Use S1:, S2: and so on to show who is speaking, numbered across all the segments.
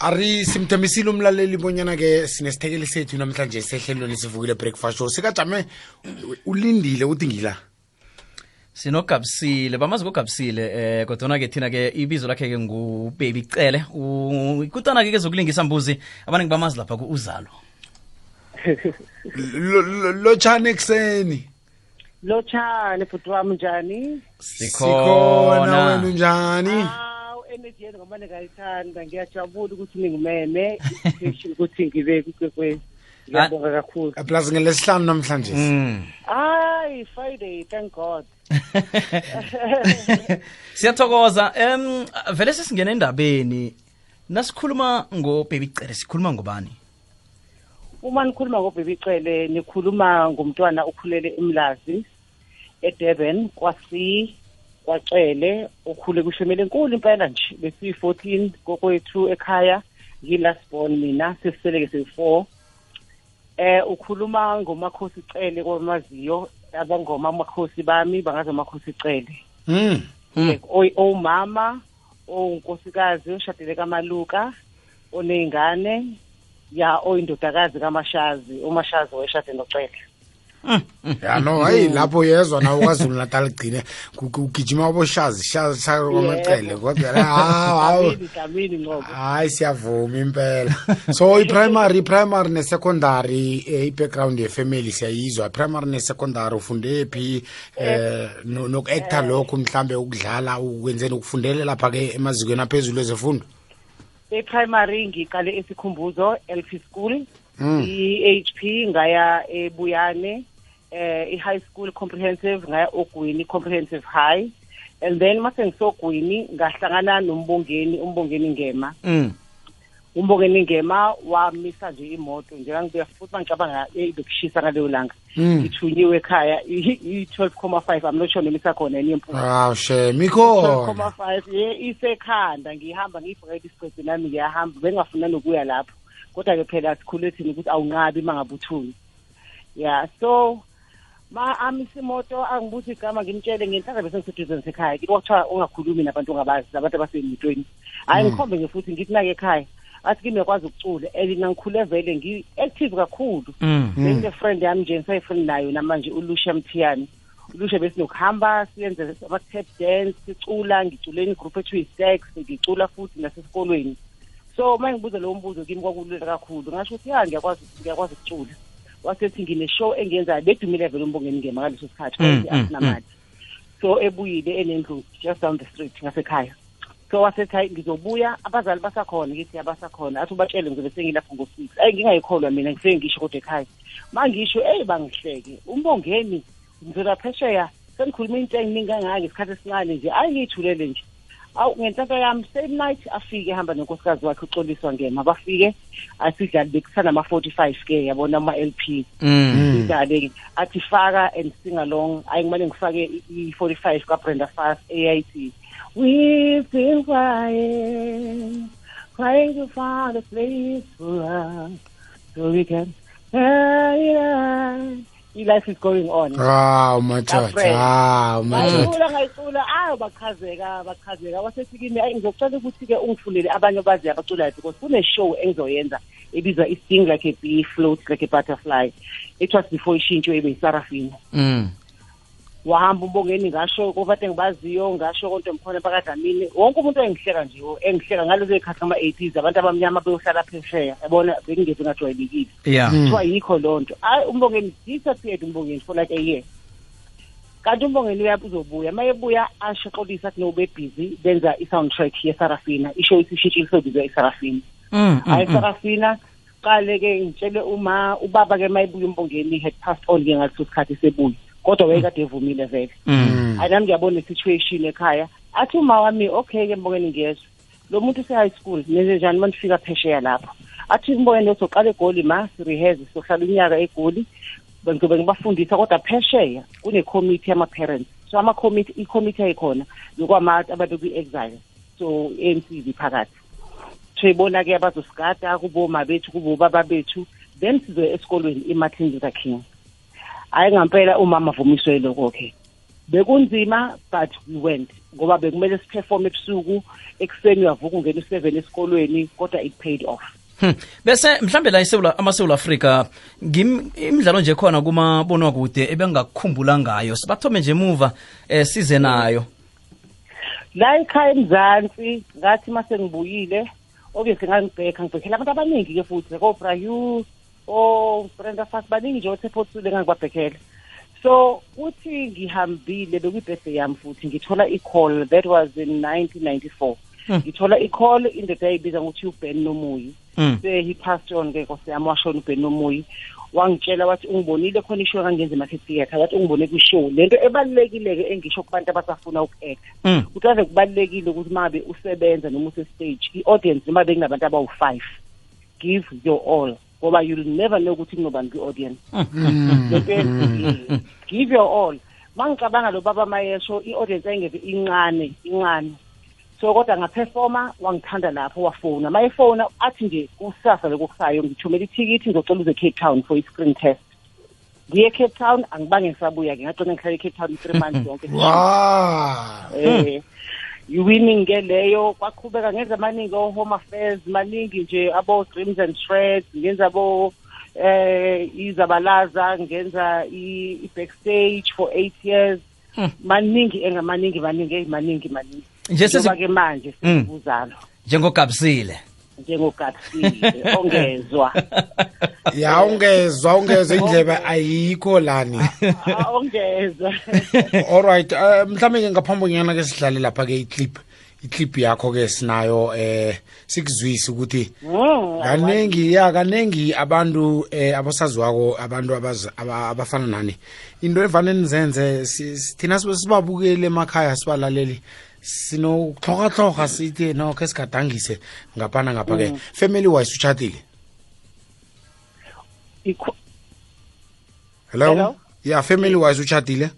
S1: ari simthembisile umlaleli bonyana-ke sinesithekeli sethu namhlanje sehlelweni sivukile breakfast show. Sikajame ulindile uthi ngila?
S2: Sinogabisile bamazi kogabisile eh kodwa ke thina ke ibizo lakhe ke ngubaby cele ikutana ke kezokulingisa mbuzi abaningi bamazi lapha ku-uzalo.
S1: Lotshani ekuseni?
S3: Lotshani futhi wami njani?
S1: Sikhona. Wena unjani
S3: hawu energy yenu ngoba ningayithanda ngiyajabula ukuthi ningimeme ukuthi ngibe kwekwezi ngiyabonga kakhulu.
S1: Plus ngelesihlanu namhlanje.
S2: Mm.
S3: hayi friday thank god.
S2: Siyathokoza. Em vele sesingena endabeni. Nasikhuluma ngobaby cele sikhuluma ngobani?
S3: Uma nikhuluma ngobhebicele nikhuluma ngomntwana ukhulele emlazi edurban kwasi. Kwacele ukhule kushemele enkulu impela nje besiyi-14 kokwethu ekhaya ngilasborn mina sesiseleke seyi-4 eh ukhuluma ngomakhosi cele kwamaziyo abangoma amakhosi bami bangazi amakhosi cele
S1: Mm.
S2: Mm.
S3: Oy- owumama owunkosikazi oshadele kamaluka oney'ngane ya oyindodakazi kamashazi umashazi wayeshade nocele
S1: ya no hayi lapho yezwa nawe kwazulu natal gcine ku- ku- ugijima aboshazi shazi shazi kwamacele kodwa la, hawu hawu.
S3: Dlamini, Dlamini ngoba.
S1: Hayi siyavuma impela. So i-primary i-primary ne-secondary eh, i-background yefamily siyayizwa. I-primary ne-secondary ufunde phi? Eh no- noku-acta lokhu mhlambe ukudlala ukwenzeni ukufundele lapha-ke emazikweni aphezulu ezefundo
S3: e-primary ngiqale esikhumbuzo LP school.
S1: Mm.
S3: i-HP ngaya ebuyane eh i-high school comprehensive ngaya ogwini comprehensive high. And then mase ngisogwini ngahlangana nombongeni umbongeni ngema.
S2: Mm.
S3: umbongeni ngema wamisa nje imoto njengangibuya futhi mangicabanga bekushisa ngaleyo langa.
S1: Mm.
S3: ngithunyiwe ekhaya i-12 comma five sure nemisa khona yini yempunga
S1: aw she
S3: 12
S1: mikhona
S3: comma five ye isekhanda ngihamba ngiyibhekela isigcedi nami ngiyahamba bengingafuna nokuya lapho. Kodwa-ke phela sikhule thina ukuthi awunqabi uma ngabe uthuni ya so ma amisa imoto angibuthi igama ngimtshele ngenhlanga bese ngiseduzeni sekhaya kwathiwa ungakhulumi nabantu ongabazi nabantu abasemotweni hhayi ngikhombe nge futhi ngithi nake ekhaya athi kimi uyakwazi ukucula and mina ngikhule vele ngi-active kakhulu.
S2: Mm.
S3: benine-friend yami nje ngisayifriend nayo namanje ulusha mthiyani ulusha besinokuhamba siyenze ama-tap dance sicula ngiculeni igroup ethu yi-sex ngicula futhi nasesikolweni. So uma ngibuza lowo mbuzo kimi kwakulula kakhulu. Ngasho ukuthi ya ngiyakwazi ngiyakwazi ukucula. Wasethi ngine-show engiyenzayo bedumile vele umbongeni ngema ngaleso sikhathi
S2: Mm,
S3: kwathi asinamali so ebuyile enendlu just down the street ngasekhaya. So wasethi hayi ngizobuya. Abazali basakhona ngithi abasakhona athi ubatshele ngizobe sengilapho ngo-six ayi ngingayikholwa mina ngifike ngisho kodwa ekhaya. Ma ngisho eyi bangihleke. Umbongeni ngizela phesheya. Senikhuluma into eyiningi kangaka ngesikhathi esincane nje ayi ngiyithulele nje. Awu ngenhlanhla yami same night afike ehamba nenkosikazi wakhe uxoliswa ngema. Bafike asidlali bekusanama-forty five ke yabona ama-l p.
S2: Mm.
S3: idlale athi faka and sing along. Ayi ngimane ngifake i-forty five kabrenda fast AIT we've been crying crying to find a place for us so we can i-life is going on.
S1: Hawu madoda
S3: Afraid.
S1: hawu madoda
S3: ngayicula ngayicula. Ayo bachazeka bachazeka wasethi ayi ngizocela ukuthi-ke ungifundele abanye abaziyo abaculayo because kune-show engizoyenza ebizwa i-sting like a bee float like a butterfly. It was before ishintshwe ibe yisarafina
S2: Mm.
S3: Wahamba umbongeni ngasho kobade engibaziyo ngasho konto mkhona bakadlamini wonke umuntu engihleka nje engihleka ngalezo y'khathi ngama-eighties abantu abamnyama beyohlala phesheya. Yabona bengingeve ngajwayelekile
S2: yeah.
S3: Kuthiwa yikho loo nto. Hayi umbongeni disappeared umbongeni for like a year. Kanti umbongeni uya uzobuya. Uma ebuya ashoxolisa athi no bebhizi benza i-soundtrack yesarafina. Ishow isishintshile sobizwa isarafina.
S2: Mm, mm,
S3: hayi
S2: mm.
S3: sarafina qale-ke ngitshele uma ubaba-ke uma ebuya umbongeni had passed on-ke ngaleso sikhathi sebuya. Kodwa wayekade evumile vele.
S2: Mm.
S3: hayi nami ngiyabona i-situation ekhaya. Athi uma wami okay-ke mbongeni ngiyezwa. Lo muntu use-high school nenze njani uma nifika phesheya lapho? Athi mbongeni soqala egoli ma sireheze sohlala unyaka egoli. Ngizobe ngibafundisa kodwa phesheya kune-committee yama-parents. So ama-committee i-committee ayikhona yokwamathi ababekwi-exile so i-ANC ziphakathi siyibona-ke abazosigada kuboma bethu kubobaba bethu. Then sizoya esikolweni i-martin luther king. Hhayi ngampela umama avumiswe lokho-ke bekunzima but we went ngoba bekumele siperform ebusuku ekuseni uyavuka ungena u-seven esikolweni kodwa it paid off.
S2: Hmm. bese mhlambe la eSouth amaSouth Africa ngim imidlalo nje khona kuma bonwa kude ebengakukhumbula ngayo sibathome nje emuva eh size nayo.
S3: La ekhaya emzansi ngathi mase ngibuyile obviously ngangibhekha ngibhekhela abantu abaningi-ke futhi ko-brayu o-brenda fas baningi nje othephosule ngangibabhekhela so uthi ngihambile bekwi-birthday yami futhi ngithola i-call that was in 1994 ngithola i-call indoda yayibiza ngokuthi uben nomuyi
S2: Mm.
S3: se-he passed on ke nkosi yami washona uben nomuyi wangitshela wathi ungibonile khona ishow kangenza emarket theatre? Wathi ungibone kwishow. Lento ebalulekile-ke engisho kubantu abasafuna uku-acta
S2: Mm.
S3: ukuthi ave kubalulekile ukuthi mabe usebenza noma use-stage i-audience noma bekunabantu abawu-five give your all. Ngoba you'll never know ukuthi kunobani kwi-audience ye- give your all. Mangicabanga lo baba mayesho i-audience ayingeve incane incane. So kodwa ngaphefoma wangithanda lapho wafona mayefona athi nje kusasa lokukusayo ngithumela ithikithi ngizocela uze cape town for i-screen test. Ngiye cape town angibange ngisabuya-ke. Ngagcina ngihlale e-cape town i-three months yonke.
S1: Wow.
S3: Eh i-winning ke leyo kwaqhubeka ngenza amaningi o-home affairs maningi nje abo-dreams and threads ngenza abo eh izabalaza ngenza i-backstage for eight years. Maningi engamaningi maningi eyimaningi maningi maningi. Njengoba-ke manje
S2: Mm.
S3: njengogabusile.
S2: Njengogabsile
S3: njengogabsile ongezwa
S1: ya ungezwa ungezwa indlebe ayikho lani.
S3: Ah, ongezwa
S1: alright uh, mhlawumbe ke ngaphambi nyana ke sidlale lapha ke iclip iclip yakho ke sinayo eh sikuzwise ukuthi
S3: Mm,
S1: kaningi ya kaningi abantu eh abasaziwako abantu abaz- aba- abafana nani. Into evane nizenze si- si- thina sibe sibabukele emakhaya sibalaleli sinokuhlokahloko sithi no ke sigadangise ngaphana ngapha ke. Family wise uchatile
S3: ikho-
S1: hello,
S3: Hello?
S1: yeah family wise uchatile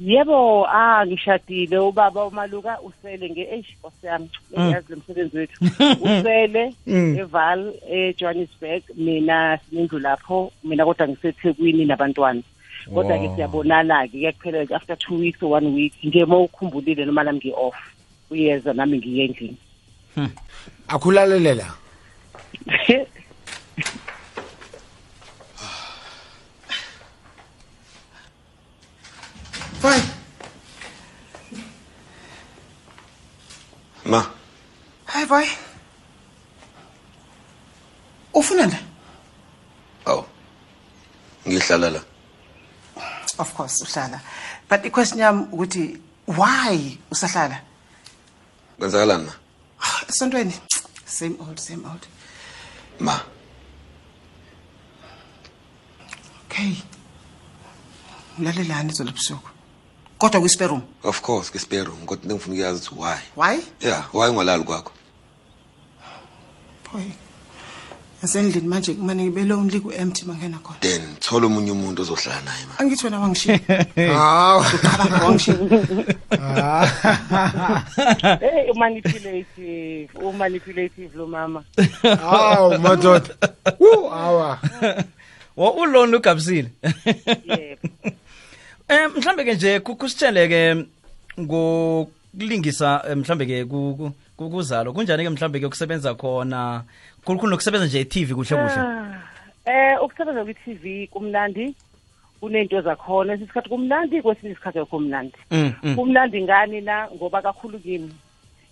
S3: yebo ah ngishadile. Ubaba umaluka usele nge eish nkosi yami. Yazi lo msebenzi wethu. Usele eval eJohannesburg. Mina sinendlu lapho. Mina kodwa ngisethekwini nabantwana. Kodwa ke siyabonana ke kuyakuphela ke after two weeks or one week. Nje uma ukhumbulile noma nami ngi-off. Uyeza nami ngiye endlini.
S1: Akhulalelela.
S4: Fine.
S5: Ma,
S4: Hai, vai. Ufuna la?
S5: Oh. Ngihlala la.
S4: Of course uhlala. But i-question yami ukuthi why usahlala?
S5: Kwenzakalani na?
S4: Ah, Esontweni same old same old.
S5: Ma,
S4: Okay. Lalelani izolo busuku? Kodwa kwi spare room.
S5: of course kwi-spare room kodwa into engifuna ukuyazi ukuthi why.
S4: Why?
S5: Yeah, why ungalali kwakho?
S4: Boy. nasendlini manje kumane ngibe lonely ku empty mangena khona.
S5: Then thola omunye umuntu ozohlala naye ma.
S4: Angithi wena wangishiya.
S1: hawu
S4: Cabanga wangishiya.
S3: hey umanipulative umanipulative lo mama
S1: hawu madoda hawa
S2: wa ulona ugabisile
S3: yebo
S2: eh mhlambe ke nje ku- kusitshele ke ngokulingisa eh, mhlambe ke ku- ku- ku- kuzalo kunjani ke mhlambe ke ukusebenza khona khulukhulu nokusebenza nje e-TV kuhle kuhle?
S3: Eh ukusebenza kwi-TV kumnandi kunento zakhona isikhathi kumnandi kwesinye isikhathi akho mnandi
S2: Mm, mm.
S3: kumnandi ngani na? Ngoba kakhulu kimi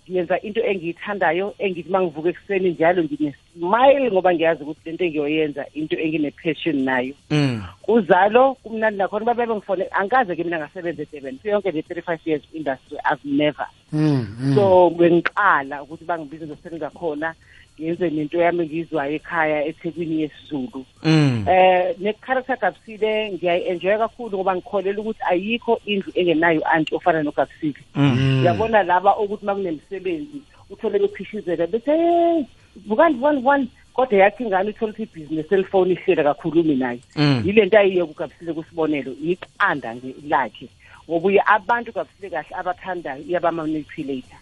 S3: ngiyenza into engiyithandayo engithi uma ngivuka ekuseni njalo ngine-smile ngoba ngiyazi ukuthi lento engiyoyenza into engine-passion nayo
S2: Mm.
S3: uzalo kumnandi nakhona babebe ngifone angikaze ke mina ngasebenza edurban yonke le thirty five years industry i've never
S1: Mm, mm.
S3: so bengiqala ukuthi bangibize ngizosebenza khona ngenze nento yami engiyizwayo ekhaya ethekwini yesizulu.
S2: Mm.
S3: eh ne-character gabsile ngiyayi-enjoya kakhulu ngoba ngikholela ukuthi ayikho indlu engenayo anti ofana nogabsile.
S2: Mm.
S3: uyabona laba ukuthi uma kunemsebenzi uthole bephishizela bethi hey vukani vukani vukani. Kodwa yakho ingane uthole ukuthi ibhizinesi selifoni ihlela kakhulumi naye
S2: Mm.
S3: yile nto ayiye kugabsile kusibonelo iqanda nje lakhe. Ngoba uye abantu gabsile kahle abathandayo iyabama-manipulator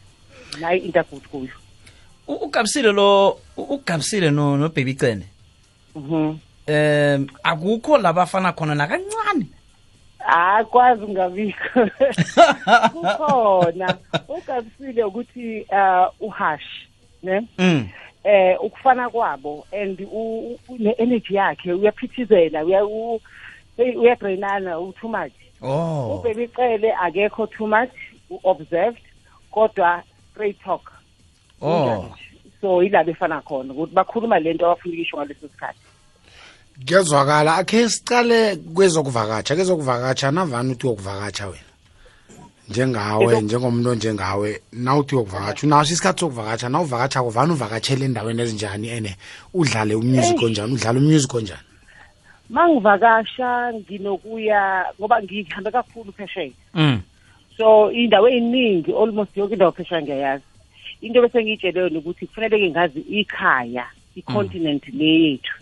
S3: nayo into agood kuyo
S2: U- ugabsile lo ugabisile no no baby cene
S3: Mhm.
S2: eh akukho labafana khona nakancane
S3: akwazi ungabikho. Kukhona. Ugabisile ukuthi uh uhash ne?
S2: Mm.
S3: eh ukufana kwabo and u- u- ne-energy yakhe uyaphithizela uya- uyadrainana u-too much.
S2: Oh.
S3: ubebicele akekho too much u-observed kodwa straight talk
S2: Oh.
S3: So yila befana khona ukuthi bakhuluma lento abafuna ukisho ngaleso sikhathi.
S1: Kuyezwakala akhe sicale kwezokuvakatsha. Kezokuvakatsha navani uthi uyokuvakatsha wena? Njengawe njengomuntu onjengawe nawuthi uyokuvakatsha? Unaso isikhathi sokuvakatsha? Na uvakatshako? Vani uvakatshele endaweni ezinjani ene? Udlale umusic onjani? Udlale umusic onjani?
S3: Mangivakasha nginokuya ngoba ngihambe kakhulu phesheya.
S2: Mm.
S3: so indawo eyiningi almost yonke indawo phesheya ngiyayazi. Into bese ngiyitshele yona ukuthi kufanele-ke ngazi ikhaya i-continent le yethu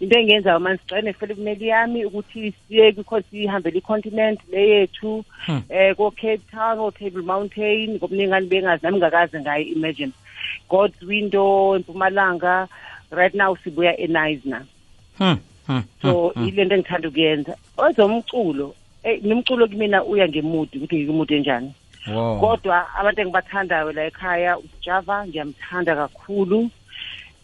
S3: into engiyenzayo manje sicela nefelimeli yami ukuthi siye kwi- sihambele i-continent le yethu
S2: Hmm.
S3: eh ko-cape town o-table mountain ngobuningani bengazi nami ngakaze ngayo imagine god's window empumalanga right now sibuya enisna
S2: Hmm. Hmm.
S3: so ile nto engithanda ukuyenza ezomculo eh, nomculo kumina uya ngemudi ukuthi ngikimudi enjani
S2: Wow.
S3: kodwa abantu engibathandayo la ekhaya ujava ngiyamthanda kakhulu.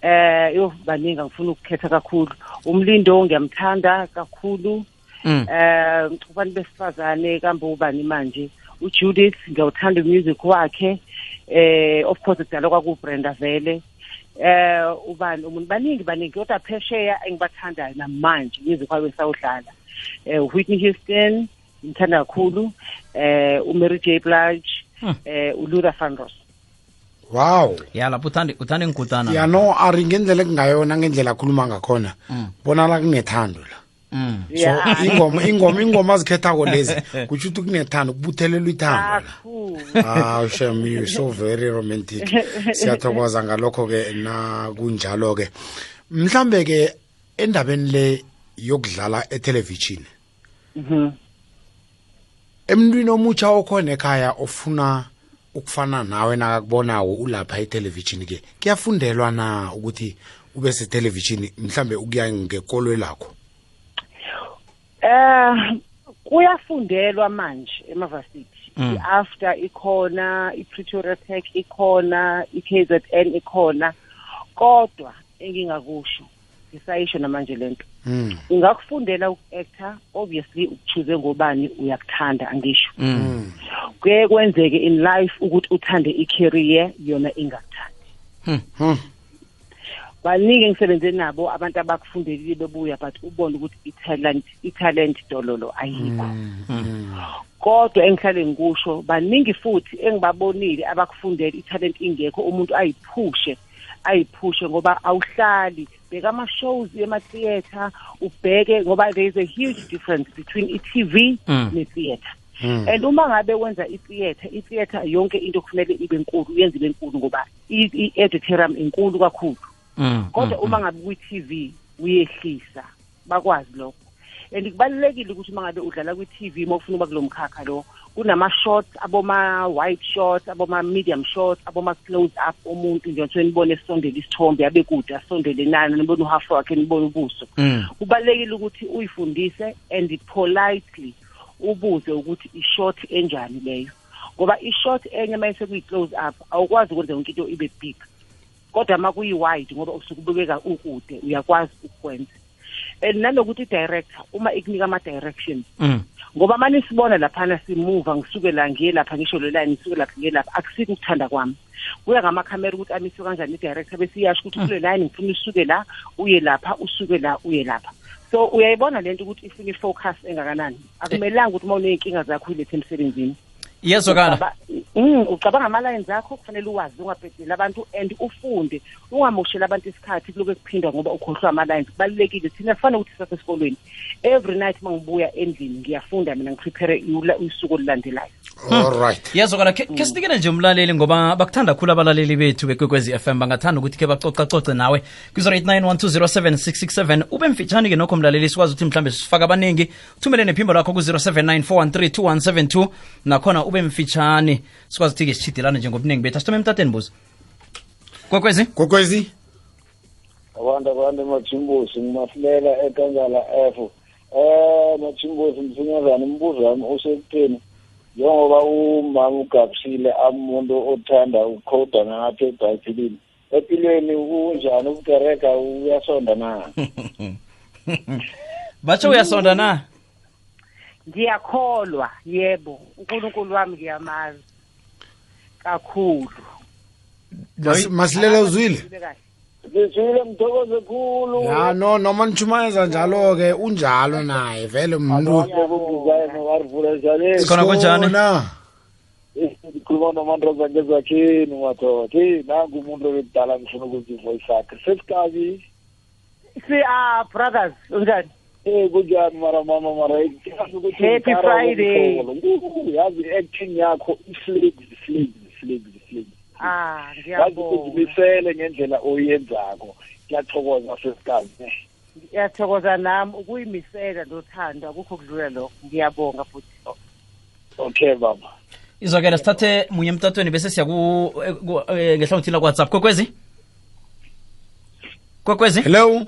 S3: Eh yo baningi angifuna ukukhetha kakhulu. Umlindo ngiyamthanda kakhulu.
S2: Mm.
S3: eh abantu besifazane kambe ubani manje? uJudith ngiyawuthanda umusic wakhe. Eh of course kudala kwakuBrenda vele. Eh ubani umuntu baningi baningi kodwa phesheya engibathandayo namanje music wakhe sawudlala eh Whitney Houston ngimthanda kakhulu eh uMary J Blige
S2: Hmm.
S3: eh uLuther Vandross
S1: wow
S2: ya lapho uthanda uthanda ya
S1: no ari ngendlela ekungayona ngendlela akhuluma ngakhona
S2: bona
S1: bonala kunethando la
S2: Mm.
S1: so ingoma ingoma ingoma azikhethako lezi kutsho ukuthi kunethando kubuthelelwa ithando Ah, Shem, you so very romantic. Siyathokoza ngalokho ke na kunjalo ke. Mhlambe ke endabeni le yokudlala etelevision.
S3: Mhm
S1: Emntwini omutsha okhona ekhaya ofuna ukufana nawe nakakubonawo ulapha etelevision ke. Kuyafundelwa na ukuthi ube setelevision mhlambe ukuya ngekolwe lakho.
S3: Eh kuyafundelwa manje emavasithi
S2: Mm.
S3: after ikhona iPretoria Tech ikhona iKZN ikhona kodwa engingakusho ngisayisho namanje lento
S1: Mm.
S3: ungakufundela uku-actor obviously ukuchuze ngobani uyakuthanda angisho.
S2: Mm.
S3: kuye kwenzeke in life ukuthi uthande i-career yona ingakuthandi.
S1: Hmm.
S3: baningi engisebenze nabo abantu abakufundelile bebuya but ubone ukuthi i-talent i-talent dololo ayikho. Kodwa engihlale ngikusho baningi futhi engibabonile abakufundela i-talent ingekho umuntu ayiphushe ayiphushe ngoba awuhlali bheka ama-shows ema-theatre ubheke ngoba there is a huge difference between i-tv
S2: Mm.
S3: ne-theatre
S1: Mm.
S3: and uma ngabe wenza i-theatre i-theatre yonke into kufanele ibe nkulu uyenze ibe nkulu ngoba i- i-auditorium inkulu kakhulu
S2: Mm.
S3: kodwa uma ngabe kwi-TV uyehlisa bakwazi lokho and kubalulekile ukuthi uma ngabe udlala kwi-TV uma ufuna uba kulo mkhakha lo kunama-shots aboma-white shots aboma-medium shots aboma-close up omuntu nje nje nibone esondele isithombe abe kude asondele nani nibone uhafu wakhe nibone ubuso.
S2: Mm.
S3: kubalulekile ukuthi uyifundise and politely ubuze ukuthi ishort enjani leyo. Ngoba ishort enye uma sekuyi-close up awukwazi ukwenza yonke into ibe big. Kodwa uma kuyi-wide ngoba usuke ubukeka ukude uyakwazi ukukwenza and nanokuthi i-director uma ikunika ama-directions
S2: Mm.
S3: ngoba manje sibona laphana simuva ngisuke la ngiye lapha ngisho lo line ngisuke lapha ngiye lapha akusiki ukuthanda kwami. Kuya ngamakhamera ukuthi amiswe kanjani i-director bese iyasho ukuthi kule line ngifuna usuke la uye lapha usuke la uye lapha. So uyayibona lento ukuthi ifuna i-focus engakanani? Akumelanga ukuthi uma uney'nkinga zakho uyilethe emsebenzini.
S2: Iyezwakala
S3: um Mm, ucabanga ama-lines akho kufanele uwazi ungabhedeli abantu and ufunde. Ungamosheli abantu isikhathi kuloku kuphindwa ngoba ukhohlwa ama-lines. Kubalulekile. Thina kufanele ukuthi sasesikolweni every night uma ngibuya endlini ngiyafunda mina ngiprepare usuku olulandelayo
S1: All right.
S2: yezwakala khe sinikele nje umlaleli ngoba bakuthanda khulu abalaleli bethu bekwekwezi FM bangathanda ukuthi khe bacocacoce nawe. ku-089 ube mfitshane-ke nokho mlaleli sikwazi ukuthi mhlawumbe sifake abaningi thumele nephimbo lakho ku-079 nakhona ube mfitshane sikwazi ukuthi-ke sitshidelane njengobuningi bethu. Asithome emtateni buzo kwekwezi
S1: Kokwezi.
S6: abantu abantu emajimbusi ngimafulela ekangala f. Eh Mathimbozi Msinyazana umbuzo wami usekutheni njengoba umama ugabisile amuntu othanda ukukhoda ngapha ebhayibhilini empilweni kunjani ukukereka uyasonda na?
S2: Batsho uyasonda na?
S3: Ngiyakholwa yebo unkulunkulu wami ngiyamazi kakhulu.
S1: Mas- masilela uzwile?
S3: Ube kahle.
S6: ngizwile mthokoze khulu.
S1: Ya no noma nichumayeza njalo-ke unjalo naye vele mntu
S6: akukuzayena warivula njani
S2: Sikhona kunjani?
S1: Sona.
S6: ngikhuluma nomantoza ngezakheni madoda hey nangu umuntu obekudala ngifuna ukuthi ivoice yakhe sesikabi
S3: si ah brothers unjani?
S6: Eh kunjani mara mama mara yazi ukuthi
S3: Happy
S6: ngikara
S3: Friday.
S6: ngomhlobo. yazi i-acting yakho iflex flex flex flex
S3: ah
S6: yazi
S3: ngiyabonga.
S6: uzimisele ngendlela oyenzako. Ngiyathokoza sesikazi
S3: ngiyathokoza nami ukuyimisela nothando akukho kudlula lokho. Ngiyabonga futhi.
S6: Okay baba.
S2: Izwakela sithathe munye emtatweni bese siya ku- eh, ku- eh, ngehlangothini la-whatsapp kwekwezi kwekwezi
S1: hello?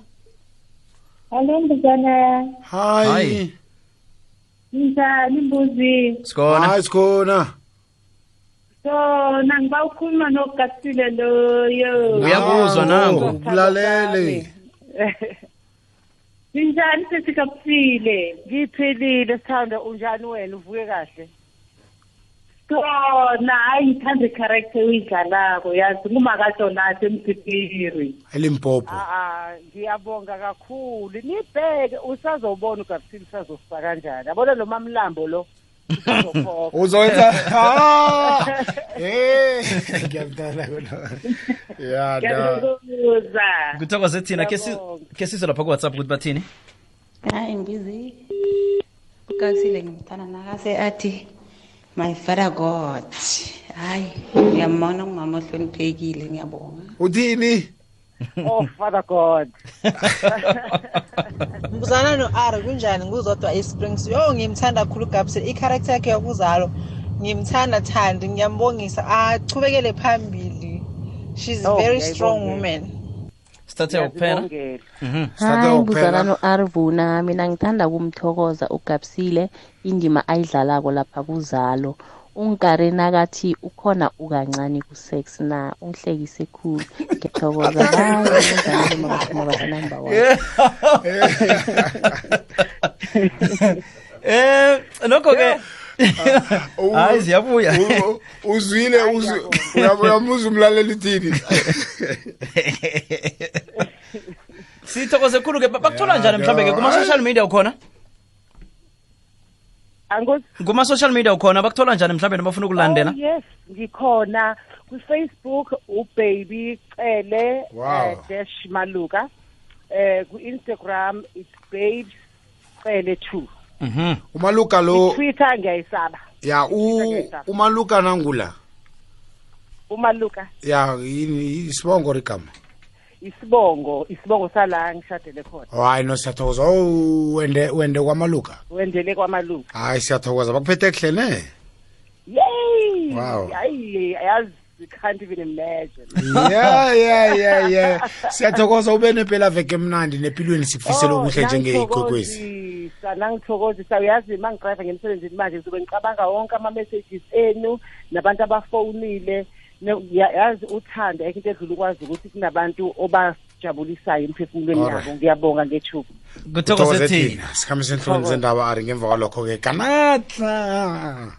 S7: Hallo mbuzana,
S1: hayi
S2: Hayi.
S7: njani mbuzi?
S2: sikhona
S1: hayi sikhona
S7: So, nangiba ukhuluma nogasile loyo.
S2: Uyakuzwa nangu.
S1: ukulalele
S7: Njani sesikaphile?
S3: ngiphilile sithando unjani wena uvuke kahle
S7: So, na hayi ngithanda i-character uyidlalako yazi kumakajolase emsipiri.
S1: elimpopo.
S3: Ah ah ngiyabonga kakhulu. Nibheke usazobona ugabisile usazofika kanjani? Yabona lo mamlambo lo? Usazokhokha
S1: uzowenza Ah! Eh, ngiyamthanda kona ya no.
S7: Ngiyakuzwa.
S2: kuthokoze thina. Ke si-
S3: Ngiyabonga.
S2: ke sizwe lapha ku-whatsapp ukuthi bathini?
S8: Hayi mbizi ukasile ngimthanda nakase athi my father god. Hayi ngiyambona ngumama ohloniphekile ngiyabonga.
S1: Uthini
S3: oh father god.
S9: Mbuzana no-r kunjani? Nguzodwa esprings. Yo ngimthanda kakhulu ugabisile i-character yakhe yokuzalo ngimthanda thandi. Ngiyambongisa. Achubekele phambili. She's a
S3: Oh,
S9: very
S3: ngiyayibongela.
S9: strong woman.
S2: Sithathe ukuphela
S3: Ngiyazibongela.
S1: Sithathe
S10: hayi
S1: ukuphela.
S10: nguzalano arvuna mina ngithanda kumthokoza ugabsile indima ayidlalako lapha kuzalo. Ungikare nakathi ukhona ukancane ku-sex na ungihlekise khulu. Ngiyathokoza. Hayi number one.
S2: Eh nokho-ke hayi ziyabuya.
S1: U- uzwile uzwi- uya- uyamuza umlaleli uthini
S2: sithokoze khulu-ke bakuthola njani mhlawumbe-ke kuma-social media ukhona kuma-social media ukhona bakuthola njani mhlawumbe noma bafuna ukulandela
S3: Oh yes, ngikhona ku-Facebook ubaby cele
S1: Wow.
S3: uh, dash maluka. Eh ku-Instagram it's babes cele 2.
S2: Mhm.
S1: umaluka lo
S3: Twitter ngiyayisaba.
S1: ya u- umaluka nangula
S3: Umaluka
S1: ya yini isibongo rigama
S3: isibongo, isibongo sala ngishadele khona.
S1: hayi no siyathokoza oh wende wende kwamaluka
S3: Wendele kwamaluka.
S1: hayi siyathokoza bakuphethe kuhle ne
S3: Yay!
S1: Wow.
S3: Hayi, yazi you can't even imagine.
S1: ya ya ya ya siyathokoza ube nempela veke emnandi nempilweni sikufisela
S3: Oh,
S1: okuhle njengeyigwekwezi
S3: nangithokozisa nangithokozisa uyazi uma ngidrayiva ngemsebenzini manje ngizobe ngicabanga wonke ama-messages enu nabantu abafonile Ne- ya- yazi uthando ayikho into edlula ukwazi ukuthi kunabantu obajabulisayo emphefumulweni
S1: Alright.
S3: yabo. ngiyabonga ngethuba.
S2: Kuthokoze thina.
S1: thina. Sikhambise enhloni zendaba ari ngemva kwalokho-ke. Ganatla